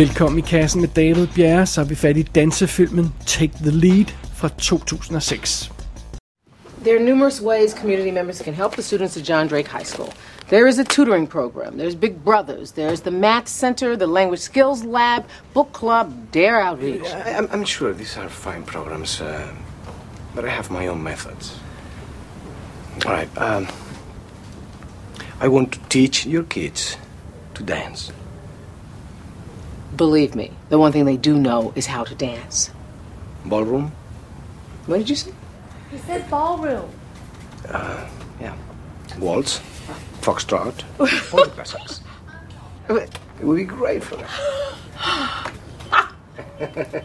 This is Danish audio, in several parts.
Velkommen i kassen med David Bjerre, så er vi fat i dansefilmen Take the Lead fra 2006. There are numerous ways community members can help the students at John Drake High School. There is a tutoring program, there's Big Brothers, there's the Math Center, the Language Skills Lab, Book Club, Dare Outreach. I, I'm, I'm sure these are fine programs, uh, but I have my own methods. All right, um, I want to teach your kids to dance. Believe me, the one thing they do know is how to dance. Ballroom? What did you say? He said ballroom. Yeah. Waltz? Foxtrot? All the classics. It would be great for them.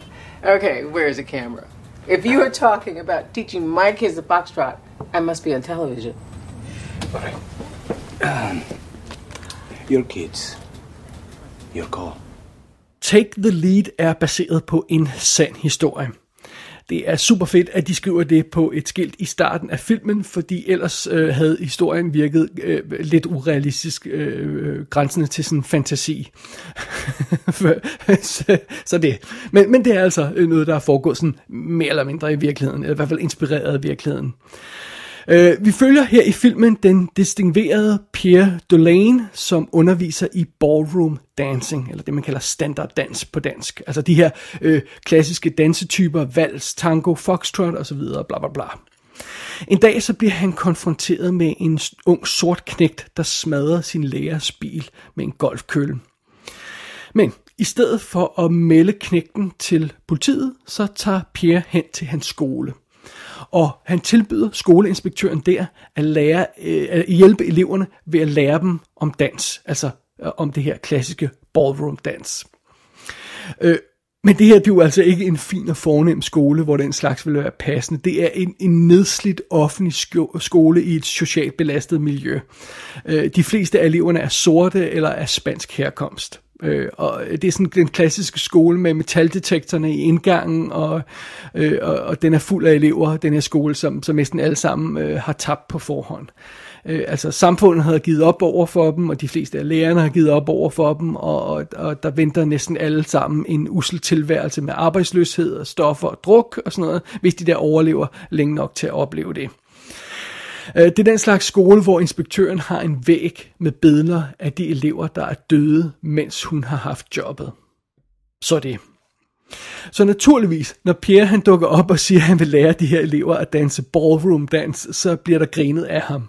Okay, where's the camera? If you are talking about teaching my kids the foxtrot, I must be on television. All right. Um, your kids. Your call. Take the Lead er baseret på en sand historie. Det er super fedt, at de skriver det på et skilt i starten af filmen, fordi ellers øh, havde historien virket øh, lidt urealistisk, øh, øh grænsende til sådan fantasi. så, så det. Men, men det er altså øh, noget, der er foregået sådan mere eller mindre i virkeligheden, eller i hvert fald inspireret af virkeligheden. Øh, Øh, vi følger her i filmen den distinguerede Pierre Delaine, som underviser i ballroom dancing, eller det man kalder standarddans på dansk. Altså de her øh, klassiske dansetyper, vals, tango, foxtrot osv., bla bla bla. En dag så bliver han konfronteret med en ung sort knægt, der smadrer sin lærers bil med en golfkølle. Men i stedet for at melde knægten til politiet, så tager Pierre hen til hans skole. Og han tilbyder skoleinspektøren der at, lære, øh, at hjælpe eleverne ved at lære dem om dans, altså øh, om det her klassiske ballroom dans. Øh, men det her det er jo altså ikke en fin og fornem skole, hvor den slags vil være passende. Det er en, en nedslidt offentlig sko- skole i et socialt belastet miljø. Øh, de fleste af eleverne er sorte eller af spansk herkomst. Øh, og det er sådan den klassiske skole med metaldetektorerne i indgangen, og, øh, og, og den er fuld af elever, den her skole, som, som næsten alle sammen øh, har tabt på forhånd. Øh, altså samfundet havde givet op over for dem, og de fleste af lærerne har givet op over for dem, og, og, og der venter næsten alle sammen en usel tilværelse med arbejdsløshed og stoffer og druk og sådan noget, hvis de der overlever længe nok til at opleve det. Øh, det er den slags skole, hvor inspektøren har en væg med billeder af de elever, der er døde, mens hun har haft jobbet. Så det. Så naturligvis, når Pierre han dukker op og siger, at han vil lære de her elever at danse ballroom dans, så bliver der grinet af ham.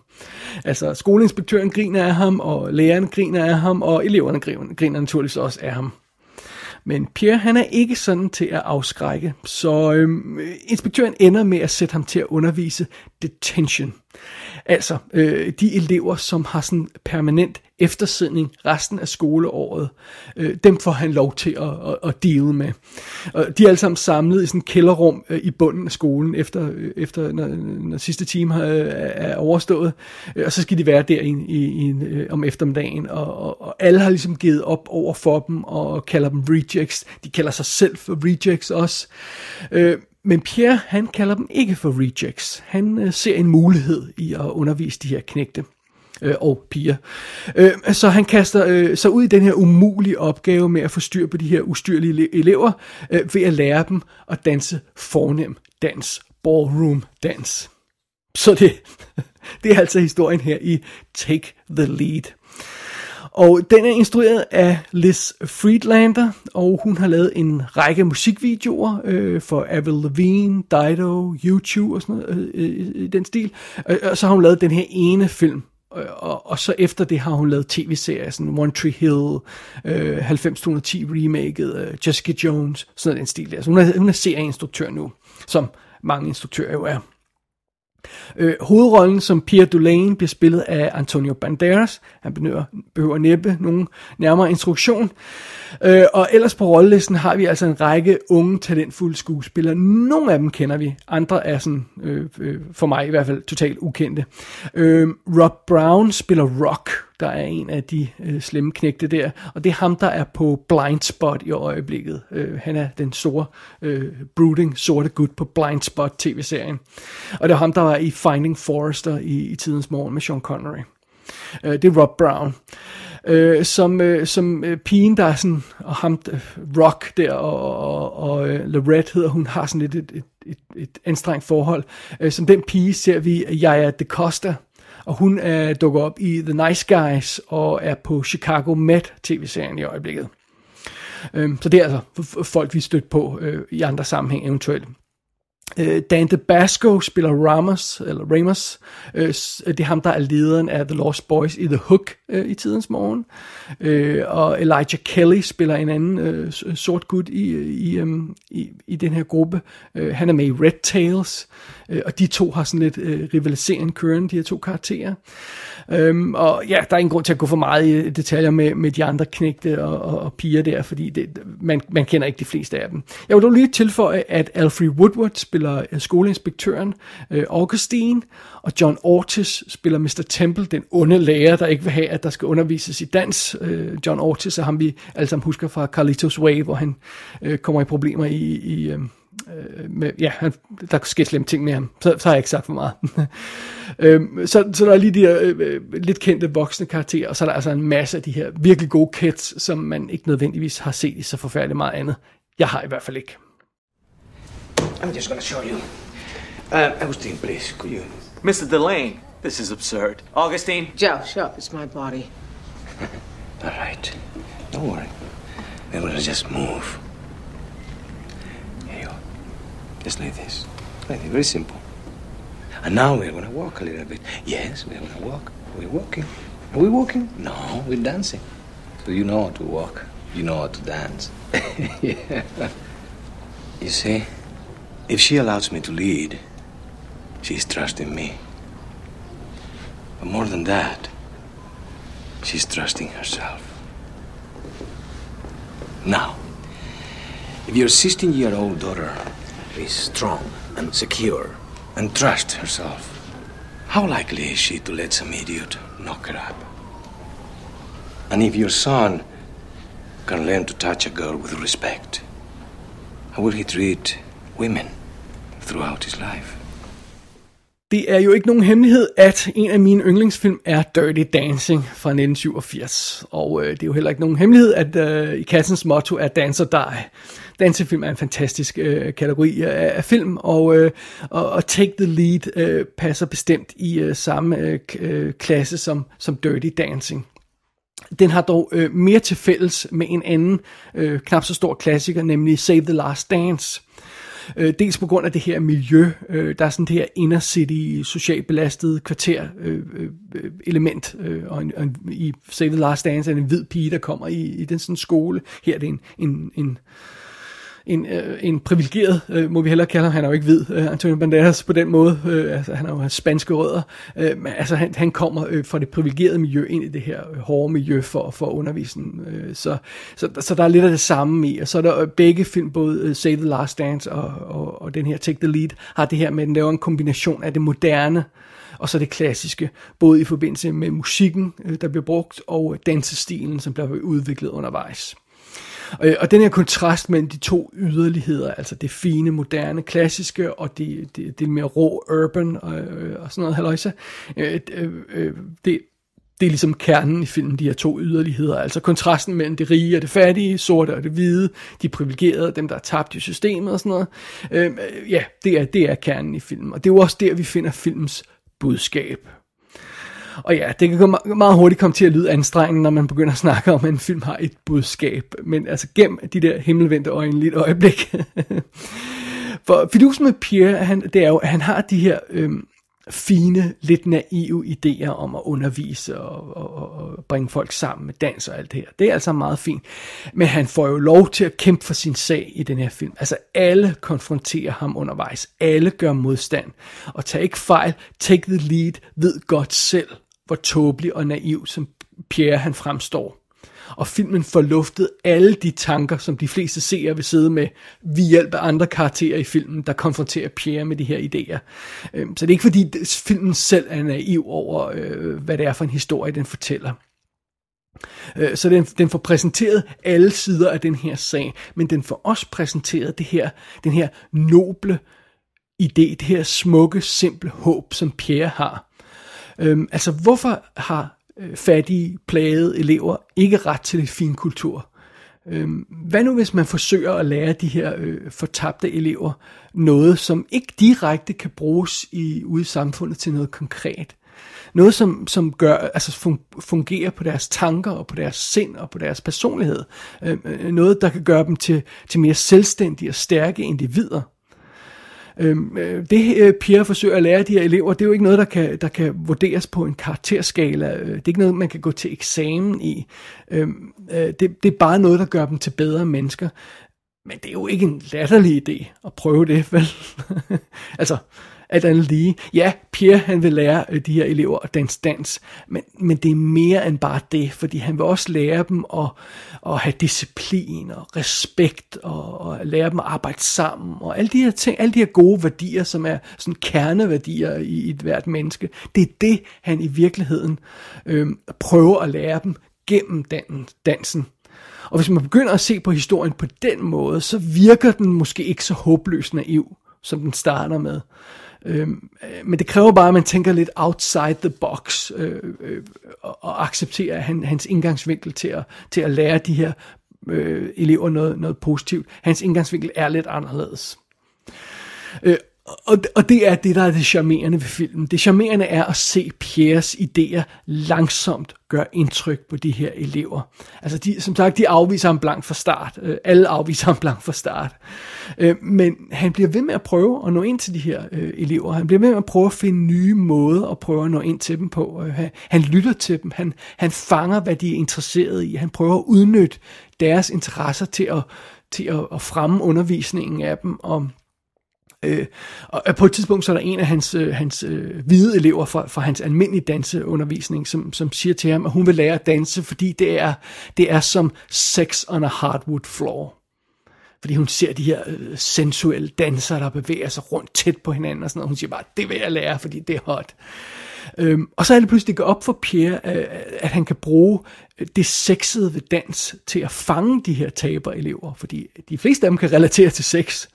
Altså skoleinspektøren griner af ham, og læreren griner af ham, og eleverne griner naturligvis også af ham. Men Pierre han er ikke sådan til at afskrække, så øhm, inspektøren ender med at sætte ham til at undervise detention. Altså øh, de elever, som har sådan permanent eftersidning resten af skoleåret, øh, dem får han lov til at, at, at deal med. Og de er alle sammen samlet i sådan et kælderrum øh, i bunden af skolen, efter, øh, efter når, når sidste time har, øh, er overstået, øh, og så skal de være der i, i, i, en, øh, om eftermiddagen, og, og, og alle har ligesom givet op over for dem, og kalder dem rejects. De kalder sig selv for rejects også. Øh, men Pierre, han kalder dem ikke for rejects. Han øh, ser en mulighed i at undervise de her knægte øh, og piger. Øh, så han kaster øh, sig ud i den her umulige opgave med at få styr på de her ustyrlige elever, øh, ved at lære dem at danse fornem dans, ballroom dans. Så det, det er altså historien her i Take the Lead. Og den er instrueret af Liz Friedlander, og hun har lavet en række musikvideoer øh, for Avril Lavigne, Dido, YouTube og sådan noget øh, øh, øh, i den stil. Og, og så har hun lavet den her ene film, og, og, og så efter det har hun lavet tv-serier, sådan One Tree Hill, øh, 90-210 remaket, øh, Jessica Jones, sådan noget den stil der. Så hun er, hun er serieinstruktør nu, som mange instruktører jo er. Øh, hovedrollen som Pierre Dulaine bliver spillet af Antonio Banderas. Han behøver, behøver næppe nogen nærmere instruktion. Øh, og ellers på rollelisten har vi altså en række unge, talentfulde skuespillere. Nogle af dem kender vi, andre er sådan, øh, øh, for mig i hvert fald, totalt ukendte. Øh, Rob Brown spiller Rock, der er en af de øh, slemme knægte der, og det er ham, der er på Blind Spot i øjeblikket. Øh, han er den store, øh, brooding, sorte gut på Blind Spot tv-serien. Og det er ham, der var i Finding Forrester i, i tidens morgen med Sean Connery. Øh, det er Rob Brown. øh, som, øh, som øh, pigen, der er sådan, og ham, øh, Rock der, og, og, og øh, Lorette hedder hun, har sådan lidt et, et, et, et anstrengt forhold. Øh, som den pige ser vi Jaja de Costa, og hun er dukker op i The Nice Guys, og er på Chicago Med tv-serien i øjeblikket. Øh, så det er altså folk, vi stødt på øh, i andre sammenhæng eventuelt. Øh, Dante DeBasco spiller Ramos, eller Ramos. Øh, øh, det er ham, der er lederen af The Lost Boys i The Hook øh, i tidens morgen. Øh, og Elijah Kelly spiller en anden øh, øh sort gut i, øh, i, øhm, i, i den her gruppe. Øh, han er med i Red Tails, øh, og de to har sådan lidt øh, rivaliserende kørende, de her to karakterer. Øhm, og ja, der er ingen grund til at gå for meget i detaljer med, med de andre knægte og, og, og piger der, fordi det, man, man kender ikke de fleste af dem. Jeg vil dog lige tilføje, at Alfred Woodward spiller øh, skoleinspektøren øh, Augustine, og John Ortiz spiller Mr. Temple, den onde lærer, der ikke vil have, at der skal undervises i dans. Øh, John Ortiz er ham, vi alle sammen husker fra Carlitos Way, hvor han øh, kommer i problemer i, i øh, øh, med, ja, han, der sker slemme ting med ham, så, så har jeg ikke sagt for meget. øhm, så, så der er lige de her øh, lidt kendte voksne karakterer, og så er der altså en masse af de her virkelig gode kids, som man ikke nødvendigvis har set i så forfærdeligt meget andet. Jeg har i hvert fald ikke. I'm just gonna show you. Uh, Augustine, please, could you... Mr. Delane, this is absurd. Augustine? Joe, shut up. It's my body. All right. Don't worry. We're gonna just move. Just like this. Like this. Very simple. And now we're gonna walk a little bit. Yes, we're gonna walk. We're walking. Are we walking? No, we're dancing. So you know how to walk. You know how to dance. yeah. You see, if she allows me to lead, she's trusting me. But more than that, she's trusting herself. Now, if your 16 year old daughter is strong and secure and trusts herself, how likely is she to let some idiot knock her up? And if your son can learn to touch a girl with respect, how will he treat women throughout his life? Det er jo ikke nogen hemmelighed, at en af mine yndlingsfilm er Dirty Dancing fra 1987. Og øh, det er jo heller ikke nogen hemmelighed, at øh, i kassens motto er Dance or Die. Dansefilm er en fantastisk øh, kategori af, af film, og, øh, og, og Take the Lead øh, passer bestemt i øh, samme øh, øh, klasse som, som Dirty Dancing. Den har dog øh, mere til fælles med en anden øh, knap så stor klassiker, nemlig Save the Last Dance. Øh, dels på grund af det her miljø, øh, der er sådan det her inner city, socialt belastet kvarter øh, øh, element, øh, og, en, og en, i Save the Last Dance er en hvid pige, der kommer i, i den sådan skole. Her er det en, en, en en, øh, en privilegeret, øh, må vi hellere kalde ham, han er jo ikke hvid, øh, Antonio Banderas på den måde, øh, altså han har jo spanske rødder, øh, men altså han, han kommer øh, fra det privilegerede miljø ind i det her øh, hårde miljø for, for undervisningen, øh, så, så, så der er lidt af det samme i, og så er der øh, begge film, både øh, Save the Last Dance og, og, og den her Take the Lead, har det her med, at den laver en kombination af det moderne, og så det klassiske, både i forbindelse med musikken, øh, der bliver brugt, og dansestilen, som bliver udviklet undervejs. Og, og den her kontrast mellem de to yderligheder, altså det fine, moderne, klassiske, og det, det, det mere rå, urban og, øh, og sådan noget, halløjsa, øh, øh, øh, det, det er ligesom kernen i filmen, de her to yderligheder, altså kontrasten mellem det rige og det fattige, sorte og det hvide, de privilegerede, dem der er tabt i systemet og sådan noget. Øh, ja, det er, det er kernen i filmen, og det er jo også der, vi finder filmens budskab. Og ja, det kan meget hurtigt komme til at lyde anstrengende, når man begynder at snakke om, at en film har et budskab. Men altså gem de der himmelvendte øjne lidt øjeblik. For fidusen med Pierre, han, det er jo, at han har de her øhm, fine, lidt naive idéer om at undervise og, og, og bringe folk sammen med dans og alt det her. Det er altså meget fint. Men han får jo lov til at kæmpe for sin sag i den her film. Altså alle konfronterer ham undervejs. Alle gør modstand. Og tag ikke fejl. Take the lead. Ved godt selv, hvor tåbelig og naiv som Pierre han fremstår. Og filmen får luftet alle de tanker, som de fleste seere vil sidde med, ved hjælp af andre karakterer i filmen, der konfronterer Pierre med de her idéer. Øhm, så det er ikke fordi filmen selv er naiv over, øh, hvad det er for en historie, den fortæller. Øh, så den, den får præsenteret alle sider af den her sag, men den får også præsenteret det her, den her noble idé, det her smukke, simple håb, som Pierre har. Øhm, altså, hvorfor har øh, fattige, plagede elever ikke ret til lidt fin kultur. Øhm, hvad nu hvis man forsøger at lære de her øh, fortabte elever noget, som ikke direkte kan bruges i, ude i samfundet til noget konkret? Noget, som, som gør, altså fungerer på deres tanker og på deres sind og på deres personlighed. Øhm, øh, noget, der kan gøre dem til, til mere selvstændige og stærke individer. Øhm, øh, det øh, Pierre forsøger at lære de her elever, det er jo ikke noget, der kan, der kan vurderes på en karakterskala. Øh, det er ikke noget, man kan gå til eksamen i. Øhm, øh, det, det er bare noget, der gør dem til bedre mennesker. Men det er jo ikke en latterlig idé at prøve det, vel? altså, alt andet lige. Ja, Pierre han vil lære øh, de her elever at danse dans, men, men det er mere end bare det, fordi han vil også lære dem at, at have disciplin og respekt og, og lære dem at arbejde sammen og alle de her ting, alle de her gode værdier, som er sådan kerneværdier i, i et hvert menneske. Det er det, han i virkeligheden øh, prøver at lære dem gennem dan, dansen. Og hvis man begynder at se på historien på den måde, så virker den måske ikke så håbløst naiv, som den starter med. Øhm, øh, men det kræver bare, at man tænker lidt outside the box øh, øh, og, og accepterer han, hans indgangsvinkel til at, til at lære de her øh, elever noget, noget positivt. Hans indgangsvinkel er lidt anderledes. Øh, og, og det er det, der er det charmerende ved filmen. Det charmerende er at se Pierres idéer langsomt gøre indtryk på de her elever. Altså, de, som sagt, de afviser ham blank fra start. Øh, alle afviser ham blank fra start. Øh, men han bliver ved med at prøve at nå ind til de her øh, elever. Han bliver ved med at prøve at finde nye måder at prøve at nå ind til dem på. Øh, han, han lytter til dem. Han, han fanger, hvad de er interesseret i. Han prøver at udnytte deres interesser til at, til at, at fremme undervisningen af dem. Og Øh, og på et tidspunkt så er der en af hans, øh, hans øh, hvide elever fra, fra hans almindelige danseundervisning, som, som siger til ham, at hun vil lære at danse, fordi det er, det er som sex on a hardwood floor. Fordi hun ser de her øh, sensuelle dansere, der bevæger sig rundt tæt på hinanden og sådan noget. Hun siger bare, det vil jeg lære, fordi det er hot. Øhm, og så er det pludselig det går op for Pierre, øh, at han kan bruge øh, det sexede ved dans til at fange de her taberelever, fordi de fleste af dem kan relatere til sex.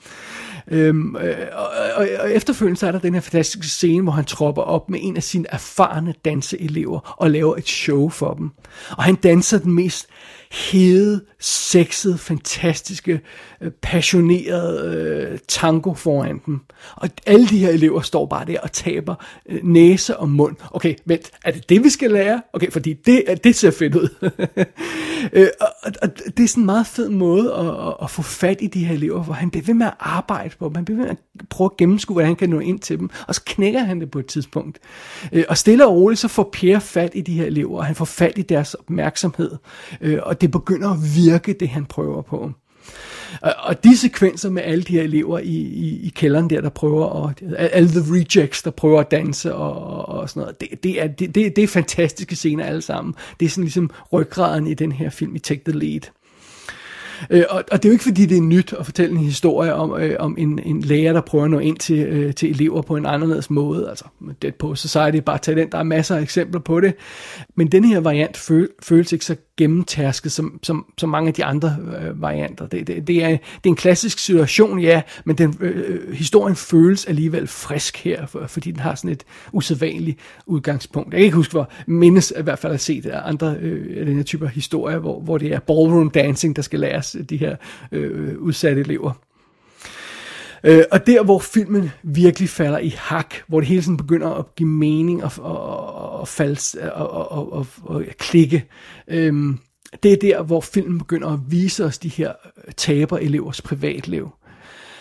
Øhm, øh, og, og, og efterfølgende så er der den her fantastiske scene, hvor han tropper op med en af sine erfarne danseelever og laver et show for dem. Og han danser den mest hede, sexede, fantastiske, øh, passionerede øh, tango foran dem. Og alle de her elever står bare der og taber øh, næse og mund. Okay, vent, er det det, vi skal lære? Okay, fordi det, øh, det ser fedt ud. øh, og, og det er sådan en meget fed måde at, at, at få fat i de her elever, hvor han bliver ved med at arbejde på dem. Han bliver ved med at prøve at gennemskue, hvordan han kan nå ind til dem. Og så knækker han det på et tidspunkt. Øh, og stille og roligt, så får Pierre fat i de her elever, og han får fat i deres opmærksomhed. Øh, og det begynder at virke, det han prøver på. Og, og de sekvenser med alle de her elever i, i, i kælderen der, der prøver at, alle the rejects, der prøver at danse og, og, og sådan noget, det, det, er, det, det, det er fantastiske scener alle sammen. Det er sådan ligesom ryggraden i den her film, i Take the Lead. Øh, og, og det er jo ikke fordi, det er nyt at fortælle en historie om, øh, om en, en lærer, der prøver at nå ind til, øh, til elever på en anderledes måde. Altså, det på Society, bare tage den, der er masser af eksempler på det. Men den her variant føl, føles ikke så gennemtærsket som, som, som mange af de andre øh, varianter. Det, det, det, er, det er en klassisk situation, ja, men den, øh, øh historien føles alligevel frisk her, for, fordi den har sådan et usædvanligt udgangspunkt. Jeg kan ikke huske, hvor mindes i hvert fald at se det andre øh, af den her type historier, hvor, hvor det er ballroom dancing, der skal læres de her øh, udsatte elever. Øh, og der, hvor filmen virkelig falder i hak, hvor det hele sådan begynder at give mening og, og, og, falde, og, og, og, og klikke, øh, det er der, hvor filmen begynder at vise os de her øh, taber-elevers privatliv.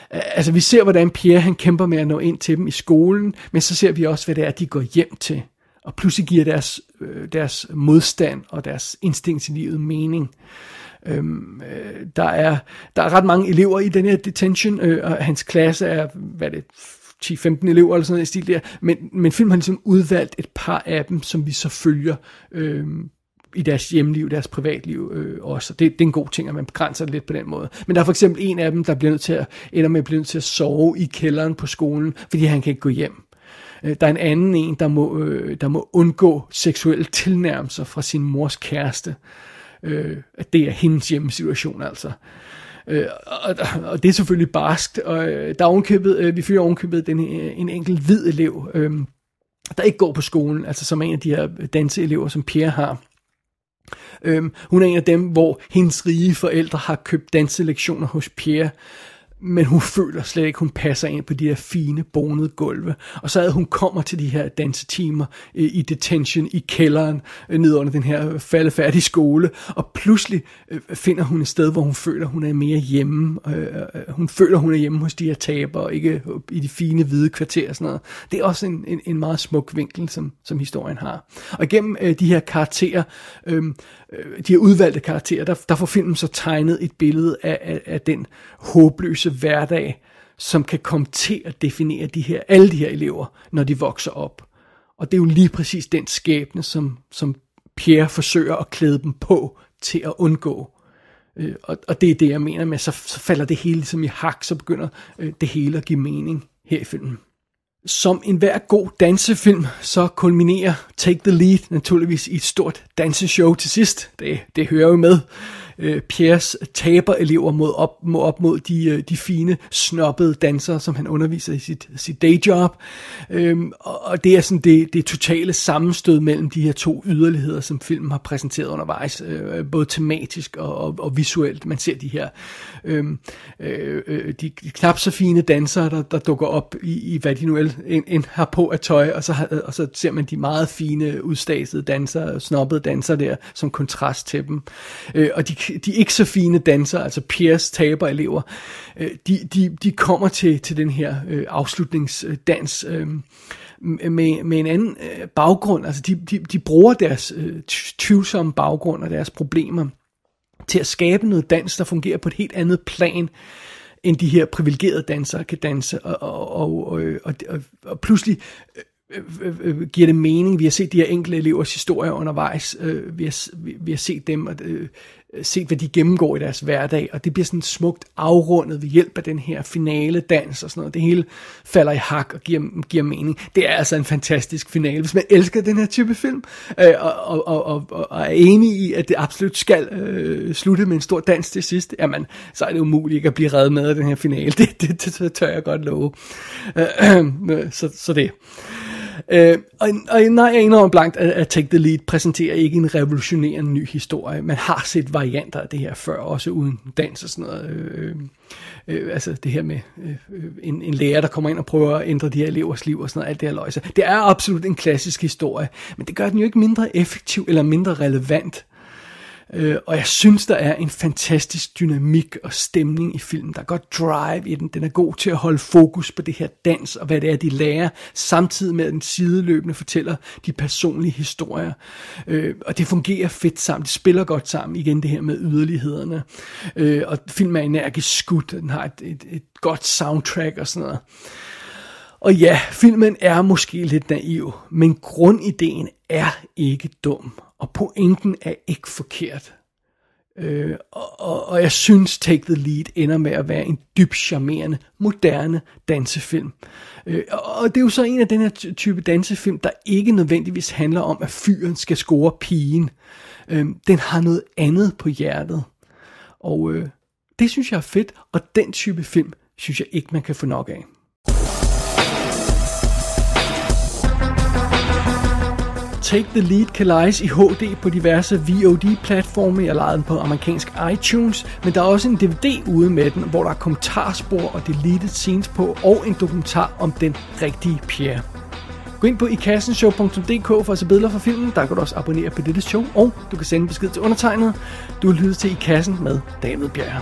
Altså, vi ser, hvordan Pierre han kæmper med at nå ind til dem i skolen, men så ser vi også, hvad det er, de går hjem til. Og pludselig giver deres, øh, deres modstand og deres instinkt til livet mening. Øhm, øh, der, er, der er ret mange elever i den her detention, øh, og hans klasse er, hvad er det, 10-15 elever eller sådan noget i stil der, men, men filmen har ligesom udvalgt et par af dem, som vi så følger øh, i deres hjemliv, deres privatliv øh, også. Det, det er en god ting, at man begrænser det lidt på den måde. Men der er for eksempel en af dem, der bliver nødt til at, ender med at blive nødt til at sove i kælderen på skolen, fordi han kan ikke gå hjem. Øh, der er en anden en, der må, øh, der må undgå seksuelle tilnærmelser fra sin mors kæreste øh, øh, at det er hendes hjemmesituation altså. Øh, og, og det er selvfølgelig barskt, og øh, der er ovenkøbet, øh, vi følger ovenkøbet den, øh, en enkelt hvid elev, øh, der ikke går på skolen, altså som en af de her danseelever, som Pierre har. Øhm, hun er en af dem, hvor hendes rige forældre har købt danselektioner hos Pierre, men hun føler slet ikke, hun passer ind på de her fine, bonede gulve. Og så at hun kommer til de her dansetimer øh, i detention i kælderen, øh, ned under den her faldefærdige skole, og pludselig øh, finder hun et sted, hvor hun føler, hun er mere hjemme. Øh, øh, øh, hun føler, hun er hjemme hos de her tabere, ikke i de fine, hvide kvarterer og sådan noget. Det er også en, en, en meget smuk vinkel, som, som historien har. Og igennem de her karakterer, øhm, øh, de her udvalgte karakterer, der, der får filmen så tegnet et billede af, af, af den håbløse hverdag, som kan komme til at definere de her, alle de her elever, når de vokser op. Og det er jo lige præcis den skæbne, som, som Pierre forsøger at klæde dem på til at undgå. Øh, og, og det er det, jeg mener med, så, så falder det hele ligesom i hak, så begynder øh, det hele at give mening her i filmen. Som enhver god dansefilm, så kulminerer Take the Lead naturligvis i et stort danseshow til sidst. Det, det hører jo med øh, Øh, Pierres taberelever mod op, mod op mod de, øh, de fine, snobbede dansere, som han underviser i sit, sit dayjob. Øhm, og det er sådan det, det totale sammenstød mellem de her to yderligheder, som filmen har præsenteret undervejs, øh, både tematisk og, og, og visuelt. Man ser de her øhm, øh, øh, de knap så fine dansere, der, der dukker op i, i hvad de nu end, end har på af tøj, og så, øh, og så ser man de meget fine, udstasede dansere, snobbede dansere der, som kontrast til dem. Øh, og de de ikke så fine dansere, altså Piers taberelever, øh, de, de, de kommer til, til den her øh, afslutningsdans øh, med, med en anden øh, baggrund. Altså de, de, de bruger deres øh, tvivlsomme baggrund og deres problemer til at skabe noget dans, der fungerer på et helt andet plan, end de her privilegerede dansere kan danse. Og, og, og, og, og, og, og pludselig øh, øh, øh, giver det mening. Vi har set de her enkelte elevers historier undervejs. Øh, vi, har, vi, vi har set dem, og Øh, Øh, set, hvad de gennemgår i deres hverdag, og det bliver sådan smukt afrundet ved hjælp af den her finale dans og sådan noget. Det hele falder i hak og giver, giver mening. Det er altså en fantastisk finale. Hvis man elsker den her type film, øh, og, og, og, og, og er enig i, at det absolut skal øh, slutte med en stor dans til sidst, jamen, så er det umuligt ikke at blive reddet med af den her finale. Det, det, det, det tør jeg godt love. Øh, øh, så, så det. Øh, og, og nej, jeg indrømmer blankt, at, at Take the Lead præsenterer ikke en revolutionerende ny historie. Man har set varianter af det her før, også uden dans og sådan noget. Øh, øh, øh altså det her med øh, en, en lærer, der kommer ind og prøver at ændre de her elevers liv og sådan noget, alt det her løjse. Det er absolut en klassisk historie, men det gør den jo ikke mindre effektiv eller mindre relevant. Øh, og jeg synes, der er en fantastisk dynamik og stemning i filmen. Der er godt drive i den. Den er god til at holde fokus på det her dans og hvad det er, de lærer, samtidig med at den sideløbende fortæller de personlige historier. Øh, og det fungerer fedt sammen. Det spiller godt sammen. Igen det her med yderlighederne. Øh, og filmen er energisk skudt. Den har et, et, et godt soundtrack og sådan noget. Og ja, filmen er måske lidt naiv, men grundideen er ikke dum, og pointen er ikke forkert. Øh, og, og og jeg synes Take the Lead ender med at være en dybt charmerende, moderne dansefilm. Øh, og det er jo så en af den her type dansefilm, der ikke nødvendigvis handler om, at fyren skal score pigen. Øh, den har noget andet på hjertet. Og øh, det synes jeg er fedt, og den type film synes jeg ikke, man kan få nok af. Take the Lead kan lejes i HD på diverse VOD-platforme. Jeg lejede den på amerikansk iTunes, men der er også en DVD ude med den, hvor der er kommentarspor og deleted scenes på, og en dokumentar om den rigtige Pierre. Gå ind på ikassenshow.dk for at se billeder fra filmen. Der kan du også abonnere på dette show, og du kan sende besked til undertegnet. Du lytter til I Kassen med David Bjerre.